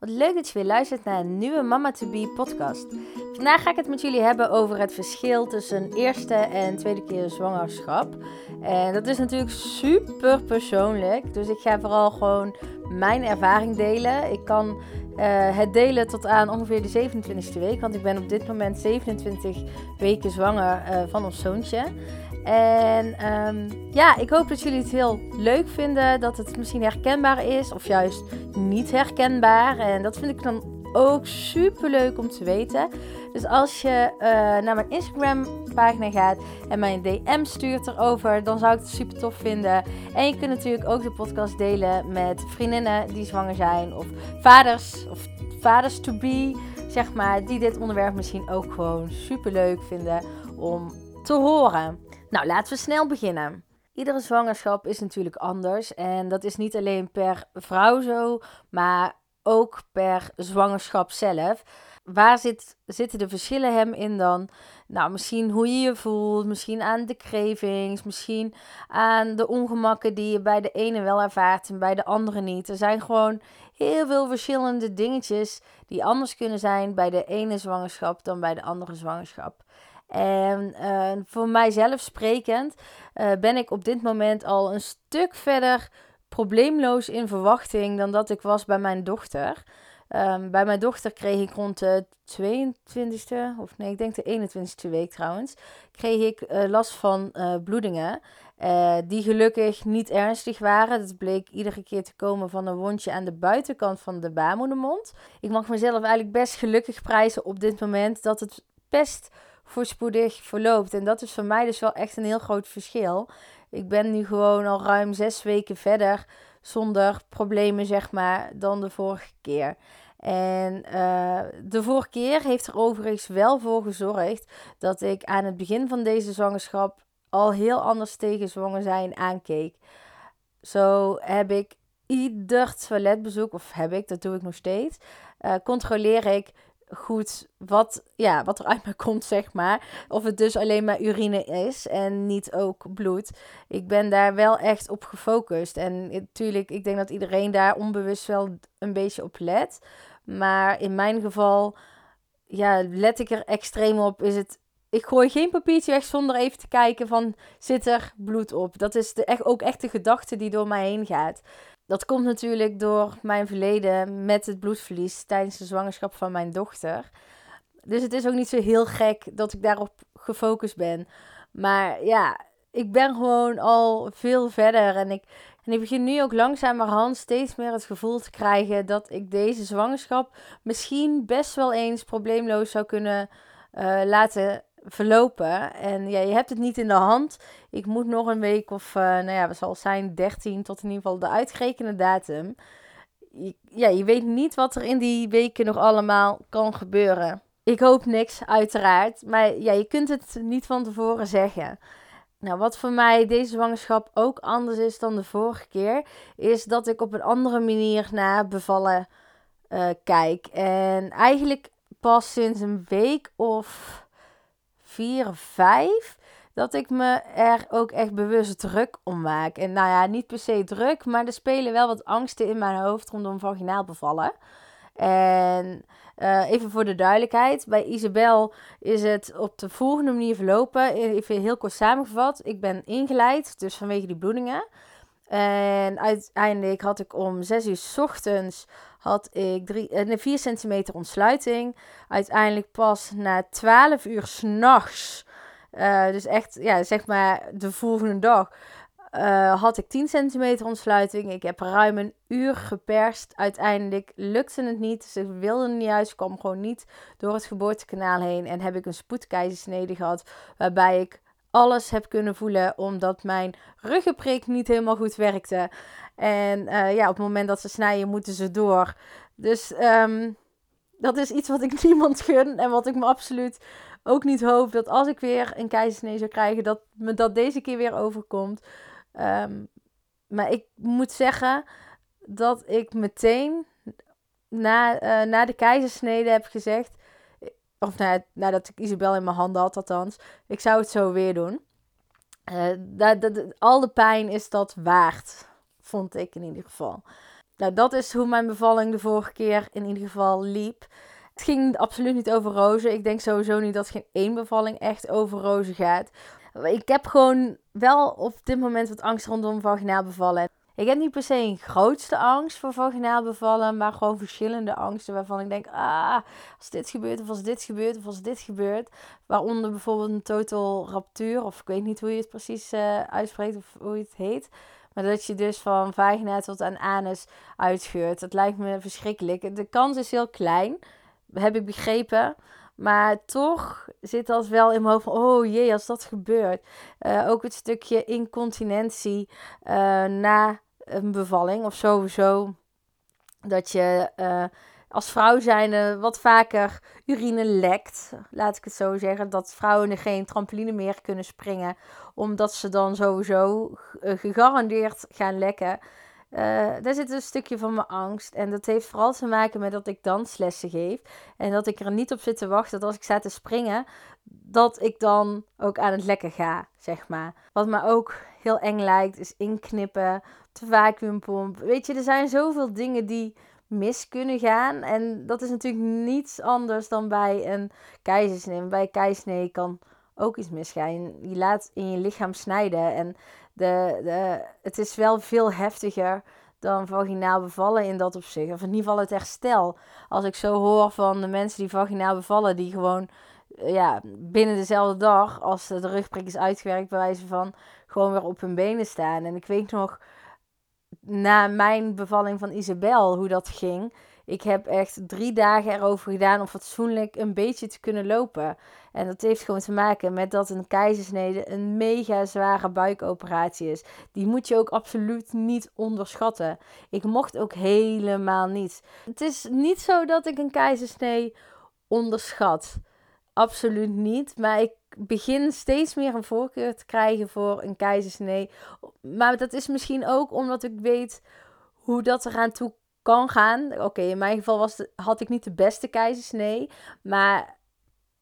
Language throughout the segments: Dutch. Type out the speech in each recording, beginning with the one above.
Wat leuk dat je weer luistert naar een nieuwe Mama to Be podcast. Vandaag ga ik het met jullie hebben over het verschil tussen eerste en tweede keer zwangerschap. En dat is natuurlijk super persoonlijk, dus ik ga vooral gewoon mijn ervaring delen. Ik kan uh, het delen tot aan ongeveer de 27e week, want ik ben op dit moment 27 weken zwanger uh, van ons zoontje. En um, ja, ik hoop dat jullie het heel leuk vinden. Dat het misschien herkenbaar is of juist niet herkenbaar. En dat vind ik dan ook super leuk om te weten. Dus als je uh, naar mijn Instagram pagina gaat en mij een DM stuurt erover, dan zou ik het super tof vinden. En je kunt natuurlijk ook de podcast delen met vriendinnen die zwanger zijn of vaders of vaders to be, zeg maar, die dit onderwerp misschien ook gewoon super leuk vinden om te horen. Nou, laten we snel beginnen. Iedere zwangerschap is natuurlijk anders. En dat is niet alleen per vrouw zo, maar ook per zwangerschap zelf. Waar zit, zitten de verschillen hem in dan? Nou, misschien hoe je je voelt, misschien aan de cravings, misschien aan de ongemakken die je bij de ene wel ervaart en bij de andere niet. Er zijn gewoon heel veel verschillende dingetjes die anders kunnen zijn bij de ene zwangerschap dan bij de andere zwangerschap. En uh, voor mijzelf sprekend uh, ben ik op dit moment al een stuk verder probleemloos in verwachting dan dat ik was bij mijn dochter. Um, bij mijn dochter kreeg ik rond de 22e, of nee, ik denk de 21e week trouwens, kreeg ik uh, last van bloedingen. die gelukkig niet ernstig waren. Het bleek iedere keer te komen van een wondje aan de buitenkant van de baarmoedermond. Ik mag mezelf eigenlijk best gelukkig prijzen op dit moment dat het best voorspoedig verloopt. En dat is voor mij dus wel echt een heel groot verschil. Ik ben nu gewoon al ruim zes weken verder zonder problemen, zeg maar, dan de vorige keer. En uh, de vorige keer heeft er overigens wel voor gezorgd dat ik aan het begin van deze zwangerschap al heel anders tegen zwanger zijn aankeek. Zo heb ik ieder toiletbezoek, of heb ik, dat doe ik nog steeds, uh, controleer ik goed wat, ja, wat er uit me komt, zeg maar. Of het dus alleen maar urine is en niet ook bloed. Ik ben daar wel echt op gefocust. En natuurlijk, ik denk dat iedereen daar onbewust wel een beetje op let. Maar in mijn geval, ja, let ik er extreem op. Is het ik gooi geen papiertje weg zonder even te kijken van zit er bloed op. Dat is de, echt, ook echt de gedachte die door mij heen gaat. Dat komt natuurlijk door mijn verleden met het bloedverlies tijdens de zwangerschap van mijn dochter. Dus het is ook niet zo heel gek dat ik daarop gefocust ben. Maar ja, ik ben gewoon al veel verder. En ik, en ik begin nu ook langzamerhand steeds meer het gevoel te krijgen dat ik deze zwangerschap misschien best wel eens probleemloos zou kunnen uh, laten verlopen. En ja, je hebt het niet in de hand. Ik moet nog een week of, uh, nou ja, wat zal zijn, 13 tot in ieder geval de uitgerekende datum. ja, je weet niet wat er in die weken nog allemaal kan gebeuren. Ik hoop niks, uiteraard. Maar ja, je kunt het niet van tevoren zeggen. Nou, wat voor mij deze zwangerschap ook anders is dan de vorige keer, is dat ik op een andere manier naar bevallen uh, kijk. En eigenlijk pas sinds een week of vier vijf, dat ik me er ook echt bewust druk om maak. En nou ja, niet per se druk, maar er spelen wel wat angsten in mijn hoofd rondom vaginaal bevallen. En uh, even voor de duidelijkheid, bij Isabel is het op de volgende manier verlopen. Even heel kort samengevat, ik ben ingeleid, dus vanwege die bloedingen. En uiteindelijk had ik om 6 uur s ochtends had ik drie, eh, 4 centimeter ontsluiting. Uiteindelijk pas na 12 uur s'nachts, uh, dus echt ja, zeg maar de volgende dag, uh, had ik 10 centimeter ontsluiting. Ik heb ruim een uur geperst. Uiteindelijk lukte het niet. Ze wilden niet uit. Ze kwam gewoon niet door het geboortekanaal heen. En heb ik een spoedkeizersnede gehad. Waarbij ik alles heb kunnen voelen. Omdat mijn ruggenprik niet helemaal goed werkte. En uh, ja, op het moment dat ze snijden, moeten ze door. Dus um, dat is iets wat ik niemand gun. En wat ik me absoluut ook niet hoop. Dat als ik weer een keizersnee zou krijgen, dat me dat deze keer weer overkomt. Um, maar ik moet zeggen dat ik meteen na, uh, na de keizersnede heb gezegd. Of na, nadat ik Isabel in mijn handen had, althans. Ik zou het zo weer doen. Uh, dat, dat, al de pijn is dat waard vond ik in ieder geval. Nou, dat is hoe mijn bevalling de vorige keer in ieder geval liep. Het ging absoluut niet over rozen. Ik denk sowieso niet dat geen één bevalling echt over rozen gaat. Ik heb gewoon wel op dit moment wat angst rondom vaginaal bevallen. Ik heb niet per se een grootste angst voor vaginaal bevallen, maar gewoon verschillende angsten waarvan ik denk, ah, als dit gebeurt of als dit gebeurt of als dit gebeurt. Waaronder bijvoorbeeld een total raptuur, of ik weet niet hoe je het precies uh, uitspreekt of hoe het heet. Maar dat je dus van vagina tot aan anus uitscheurt. Dat lijkt me verschrikkelijk. De kans is heel klein, heb ik begrepen. Maar toch zit dat wel in mijn hoofd van, oh jee, als dat gebeurt. Uh, ook het stukje incontinentie uh, na een bevalling of sowieso dat je uh, als vrouw zijnde wat vaker urine lekt. Laat ik het zo zeggen. Dat vrouwen geen trampoline meer kunnen springen. Omdat ze dan sowieso gegarandeerd gaan lekken. Uh, daar zit een stukje van mijn angst. En dat heeft vooral te maken met dat ik danslessen geef. En dat ik er niet op zit te wachten dat als ik sta te springen, dat ik dan ook aan het lekken ga, zeg maar. Wat me ook heel eng lijkt, is inknippen, de vacuumpomp. Weet je, er zijn zoveel dingen die mis kunnen gaan. En dat is natuurlijk niets anders dan bij een keizersnee. Bij een keizersnee kan ook iets misgaan. Je laat in je lichaam snijden. En de, de, het is wel veel heftiger dan vaginaal bevallen in dat opzicht. Of in ieder geval het herstel. Als ik zo hoor van de mensen die vaginaal bevallen, die gewoon ja, binnen dezelfde dag, als de rugprik is uitgewerkt, bij wijze van gewoon weer op hun benen staan. En ik weet nog, na mijn bevalling van Isabel, hoe dat ging. Ik heb echt drie dagen erover gedaan om fatsoenlijk een beetje te kunnen lopen. En dat heeft gewoon te maken met dat een keizersnede een mega zware buikoperatie is. Die moet je ook absoluut niet onderschatten. Ik mocht ook helemaal niet. Het is niet zo dat ik een keizersnee onderschat. Absoluut niet. Maar ik begin steeds meer een voorkeur te krijgen voor een keizersnee. Maar dat is misschien ook omdat ik weet hoe dat eraan toe kan gaan. Oké, in mijn geval was had ik niet de beste keizersnee. Maar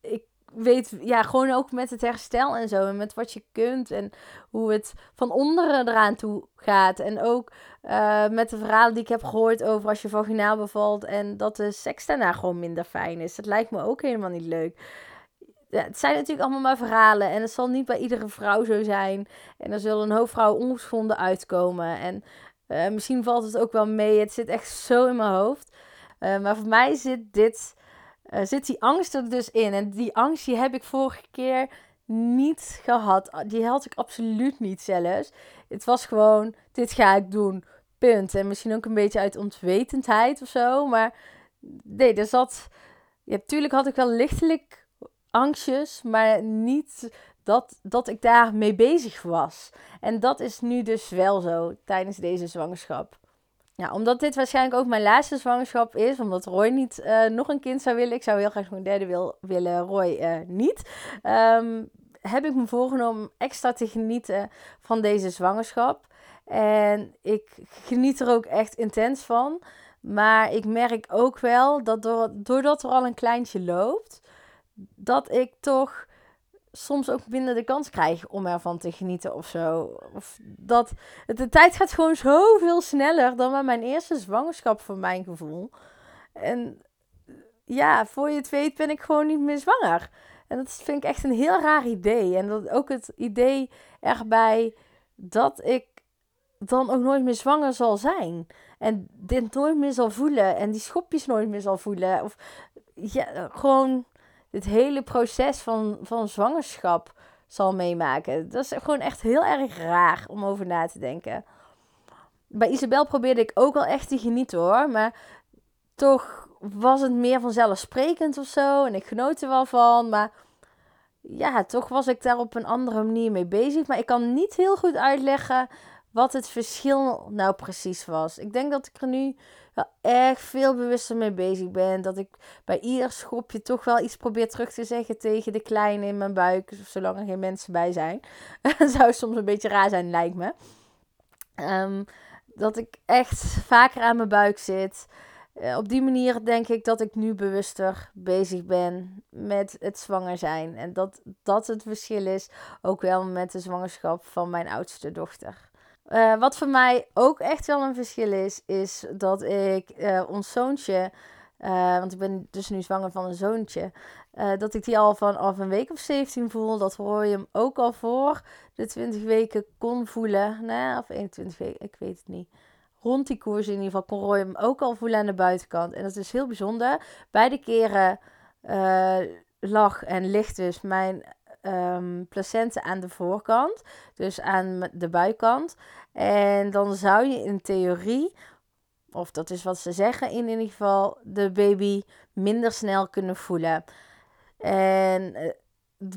ik weet, ja, gewoon ook met het herstel en zo. En met wat je kunt. En hoe het van onderen eraan toe gaat. En ook uh, met de verhalen die ik heb gehoord over als je vaginaal bevalt. En dat de seks daarna gewoon minder fijn is. Dat lijkt me ook helemaal niet leuk. Ja, het zijn natuurlijk allemaal maar verhalen. En het zal niet bij iedere vrouw zo zijn. En er zullen een hoop vrouwen ongeschonden uitkomen. En uh, misschien valt het ook wel mee. Het zit echt zo in mijn hoofd. Uh, maar voor mij zit dit, uh, zit die angst er dus in. En die angst die heb ik vorige keer niet gehad. Die had ik absoluut niet zelfs. Het was gewoon, dit ga ik doen. Punt. En misschien ook een beetje uit ontwetendheid of zo. Maar nee, er zat... Ja, tuurlijk had ik wel lichtelijk angstjes, maar niet dat, dat ik daar mee bezig was. En dat is nu dus wel zo tijdens deze zwangerschap. Ja, omdat dit waarschijnlijk ook mijn laatste zwangerschap is, omdat Roy niet uh, nog een kind zou willen. Ik zou heel graag een derde wil, willen, Roy uh, niet. Um, heb ik me voorgenomen extra te genieten van deze zwangerschap. En ik geniet er ook echt intens van. Maar ik merk ook wel dat doordat er al een kleintje loopt, dat ik toch soms ook minder de kans krijg om ervan te genieten of zo. Of dat, de tijd gaat gewoon zoveel sneller dan bij mijn eerste zwangerschap, voor mijn gevoel. En ja, voor je het weet ben ik gewoon niet meer zwanger. En dat vind ik echt een heel raar idee. En dat ook het idee erbij dat ik dan ook nooit meer zwanger zal zijn. En dit nooit meer zal voelen. En die schopjes nooit meer zal voelen. Of ja, gewoon dit hele proces van, van zwangerschap zal meemaken. Dat is gewoon echt heel erg raar om over na te denken. Bij Isabel probeerde ik ook wel echt te genieten hoor. Maar toch was het meer vanzelfsprekend of zo. En ik genoot er wel van. Maar ja, toch was ik daar op een andere manier mee bezig. Maar ik kan niet heel goed uitleggen wat het verschil nou precies was. Ik denk dat ik er nu wel echt veel bewuster mee bezig ben. Dat ik bij ieder schopje toch wel iets probeer terug te zeggen tegen de kleine in mijn buik. Zolang er geen mensen bij zijn. Dat zou soms een beetje raar zijn, lijkt me. Um, dat ik echt vaker aan mijn buik zit. Uh, op die manier denk ik dat ik nu bewuster bezig ben met het zwanger zijn. En dat dat het verschil is ook wel met de zwangerschap van mijn oudste dochter. Uh, wat voor mij ook echt wel een verschil is, is dat ik uh, ons zoontje, uh, want ik ben dus nu zwanger van een zoontje, dat ik die al vanaf een week of 17 voel. Dat Roy hem ook al voor de 20 weken kon voelen. Nou, of 21 weken, ik weet het niet. Rond die koers in ieder geval kon Roy hem ook al voelen aan de buitenkant. En dat is heel bijzonder. Beide keren lag en ligt dus mijn um, placenta aan de voorkant, dus aan de buikkant. En dan zou je in theorie, of dat is wat ze zeggen in ieder geval, de baby minder snel kunnen voelen. En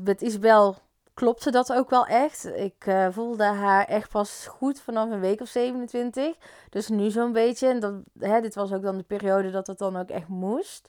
met Isabel klopte dat ook wel echt. Ik uh, voelde haar echt pas goed vanaf een week of 27. Dus nu zo'n beetje. En dat, hè, dit was ook dan de periode dat het dan ook echt moest.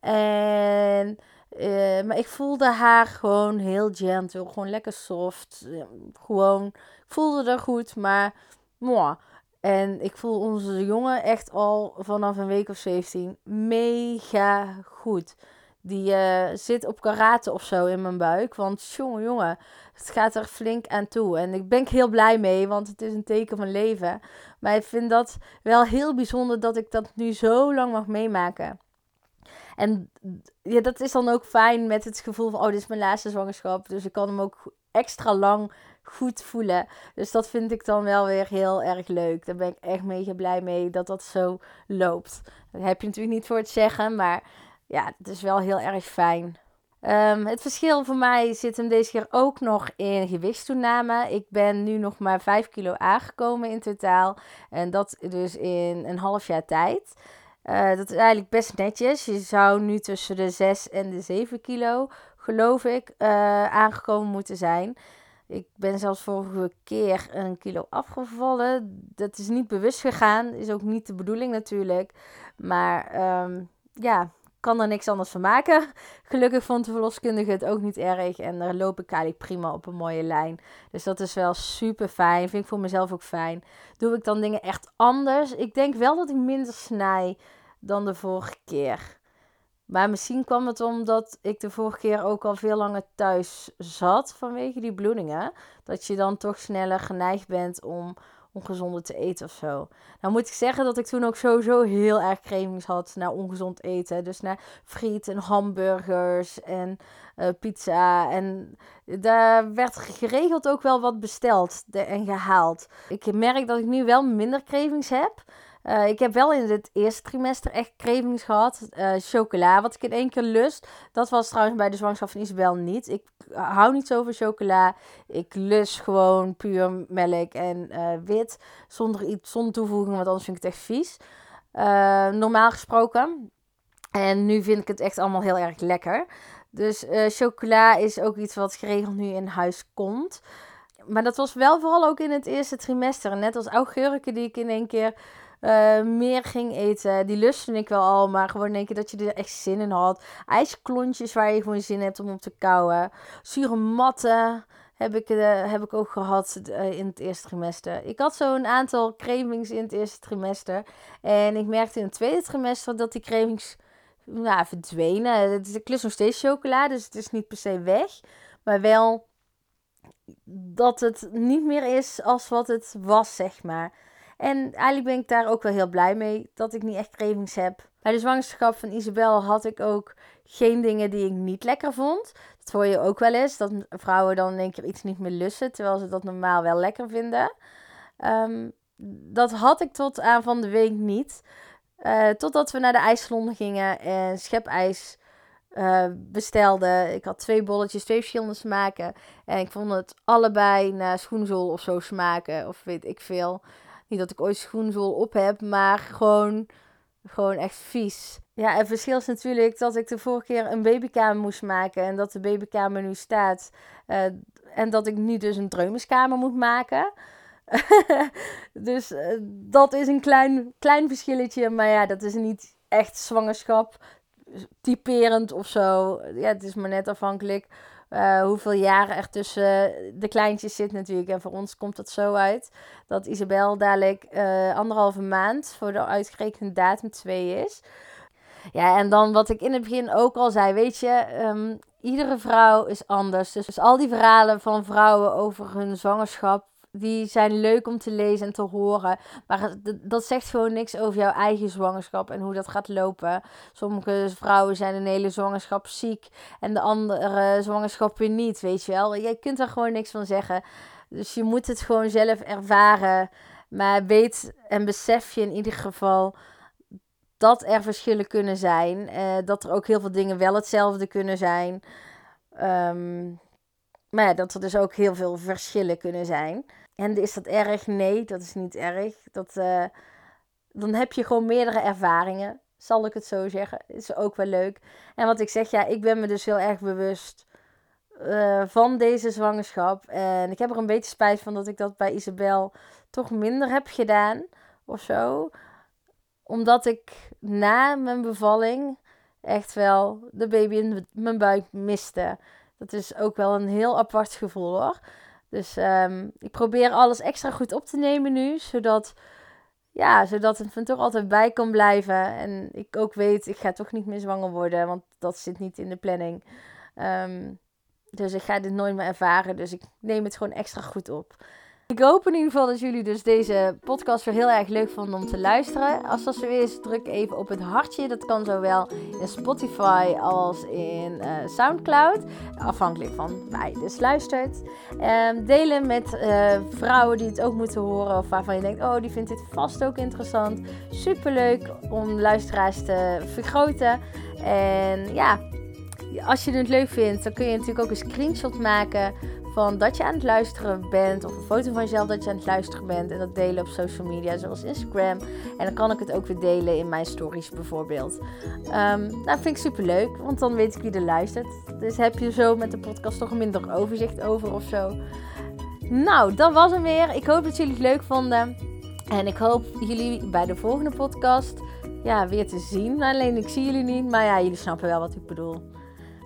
En uh, maar ik voelde haar gewoon heel gentle, gewoon lekker soft. Gewoon, ik voelde er goed, maar moi. En ik voel onze jongen echt al vanaf een week of 17 mega goed. Die uh, zit op karate of zo in mijn buik. Want jongen, jongen, het gaat er flink aan toe. En ik ben heel blij mee, want het is een teken van leven. Maar ik vind dat wel heel bijzonder dat ik dat nu zo lang mag meemaken. En ja, dat is dan ook fijn met het gevoel van, oh, dit is mijn laatste zwangerschap. Dus ik kan hem ook extra lang goed voelen. Dus dat vind ik dan wel weer heel erg leuk. Daar ben ik echt mega blij mee dat dat zo loopt. Dat heb je natuurlijk niet voor het zeggen, maar ja, het is wel heel erg fijn. Um, het verschil voor mij zit hem deze keer ook nog in gewichtstoename. Ik ben nu nog maar 5 kilo aangekomen in totaal. En dat dus in een half jaar tijd. Uh, dat is eigenlijk best netjes. Je zou nu tussen de 6 en de 7 kilo, geloof ik, uh, aangekomen moeten zijn. Ik ben zelfs vorige keer een kilo afgevallen. Dat is niet bewust gegaan. Is ook niet de bedoeling natuurlijk. Maar um, ja, kan er niks anders van maken. Gelukkig vond de verloskundige het ook niet erg. En daar loop ik eigenlijk prima op een mooie lijn. Dus dat is wel super fijn. Vind ik voor mezelf ook fijn. Doe ik dan dingen echt anders? Ik denk wel dat ik minder snij dan de vorige keer. Maar misschien kwam het omdat ik de vorige keer ook al veel langer thuis zat vanwege die bloedingen. Dat je dan toch sneller geneigd bent om ongezonder te eten of zo. Nou moet ik zeggen dat ik toen ook sowieso heel erg cravings had naar ongezond eten. Dus naar friet en hamburgers en uh, pizza. En daar werd geregeld ook wel wat besteld en gehaald. Ik merk dat ik nu wel minder cravings heb. Uh, ik heb wel in het eerste trimester echt cravings gehad. Uh, chocola, wat ik in één keer lust. Dat was trouwens bij de zwangerschap van Isabel niet. Ik hou niet zo van chocola. Ik lust gewoon puur melk en wit. Zonder, iets, zonder toevoeging, want anders vind ik het echt vies. normaal gesproken. En nu vind ik het echt allemaal heel erg lekker. Dus chocola is ook iets wat geregeld nu in huis komt. Maar dat was wel vooral ook in het eerste trimester. Net als augurken die ik in één keer uh, meer ging eten. Die lustte ik wel al, maar gewoon denk je dat je er echt zin in had. IJsklontjes waar je gewoon zin hebt om op te kouwen. Zure matten heb ik, uh, heb ik ook gehad uh, in het eerste trimester. Ik had zo'n aantal cravings in het eerste trimester. En ik merkte in het tweede trimester dat die cravings nou, verdwenen. Ik lust nog steeds chocola, dus het is niet per se weg. Maar wel dat het niet meer is als wat het was, zeg maar. En eigenlijk ben ik daar ook wel heel blij mee dat ik niet echt cravings heb. Bij de zwangerschap van Isabel had ik ook geen dingen die ik niet lekker vond. Dat hoor je ook wel eens, dat vrouwen dan in één keer iets niet meer lussen, terwijl ze dat normaal wel lekker vinden. Um, dat had ik tot aan van de week niet. Uh, totdat we naar de ijssalon gingen en schepijs uh, bestelde. Ik had twee bolletjes, twee verschillende smaken. En ik vond het allebei naar schoenzool of zo smaken, of weet ik veel. Niet dat ik ooit schoenzool op heb, maar gewoon, gewoon echt vies. Ja, het verschil is natuurlijk dat ik de vorige keer een babykamer moest maken en dat de babykamer nu staat. Uh, en dat ik nu dus een dreumeskamer moet maken. dus uh, dat is een klein, klein verschilletje, maar ja, dat is niet echt zwangerschap typerend of zo. Ja, het is maar net afhankelijk uh, hoeveel jaren er tussen de kleintjes zit natuurlijk. En voor ons komt dat zo uit dat Isabel dadelijk uh, anderhalve maand voor de uitgerekende datum 2 is. Ja, en dan wat ik in het begin ook al zei, weet je, um, iedere vrouw is anders. Dus, dus al die verhalen van vrouwen over hun zwangerschap die zijn leuk om te lezen en te horen. Maar dat zegt gewoon niks over jouw eigen zwangerschap en hoe dat gaat lopen. Sommige vrouwen zijn een hele zwangerschap ziek en de andere zwangerschap niet, weet je wel. Jij kunt er gewoon niks van zeggen. Dus je moet het gewoon zelf ervaren. Maar weet en besef je in ieder geval dat er verschillen kunnen zijn. Uh, dat er ook heel veel dingen wel hetzelfde kunnen zijn. Um, maar dat er dus ook heel veel verschillen kunnen zijn. En is dat erg? Nee, dat is niet erg. Dat, uh, dan heb je gewoon meerdere ervaringen, zal ik het zo zeggen. Is ook wel leuk. En wat ik zeg, ja, ik ben me dus heel erg bewust uh, van deze zwangerschap. En ik heb er een beetje spijt van dat ik dat bij Isabel toch minder heb gedaan of zo. Omdat ik na mijn bevalling echt wel de baby in mijn buik miste. Dat is ook wel een heel apart gevoel hoor. Dus um, ik probeer alles extra goed op te nemen nu, zodat, ja, zodat het van toch altijd bij kan blijven. En ik ook weet, ik ga toch niet meer zwanger worden, want dat zit niet in de planning. Um, dus ik ga dit nooit meer ervaren, dus ik neem het gewoon extra goed op. Ik hoop in ieder geval dat jullie dus deze podcast weer heel erg leuk vonden om te luisteren. Als dat zo is, druk even op het hartje. Dat kan zowel in Spotify als in uh, Soundcloud. Afhankelijk van waar je dus luistert. Um, delen met uh, vrouwen die het ook moeten horen. Of waarvan je denkt, oh die vindt dit vast ook interessant. Superleuk om luisteraars te vergroten. En ja, als je het leuk vindt, dan kun je natuurlijk ook een screenshot maken van dat je aan het luisteren bent. Of een foto van jezelf dat je aan het luisteren bent. En dat delen op social media zoals Instagram. En dan kan ik het ook weer delen in mijn stories bijvoorbeeld. Um, vind ik super leuk, want dan weet ik wie er luistert. Dus heb je zo met de podcast toch minder overzicht over of zo. Nou, dat was hem weer. Ik hoop dat jullie het leuk vonden. En ik hoop jullie bij de volgende podcast ja, weer te zien. Alleen ik zie jullie niet, maar ja, jullie snappen wel wat ik bedoel.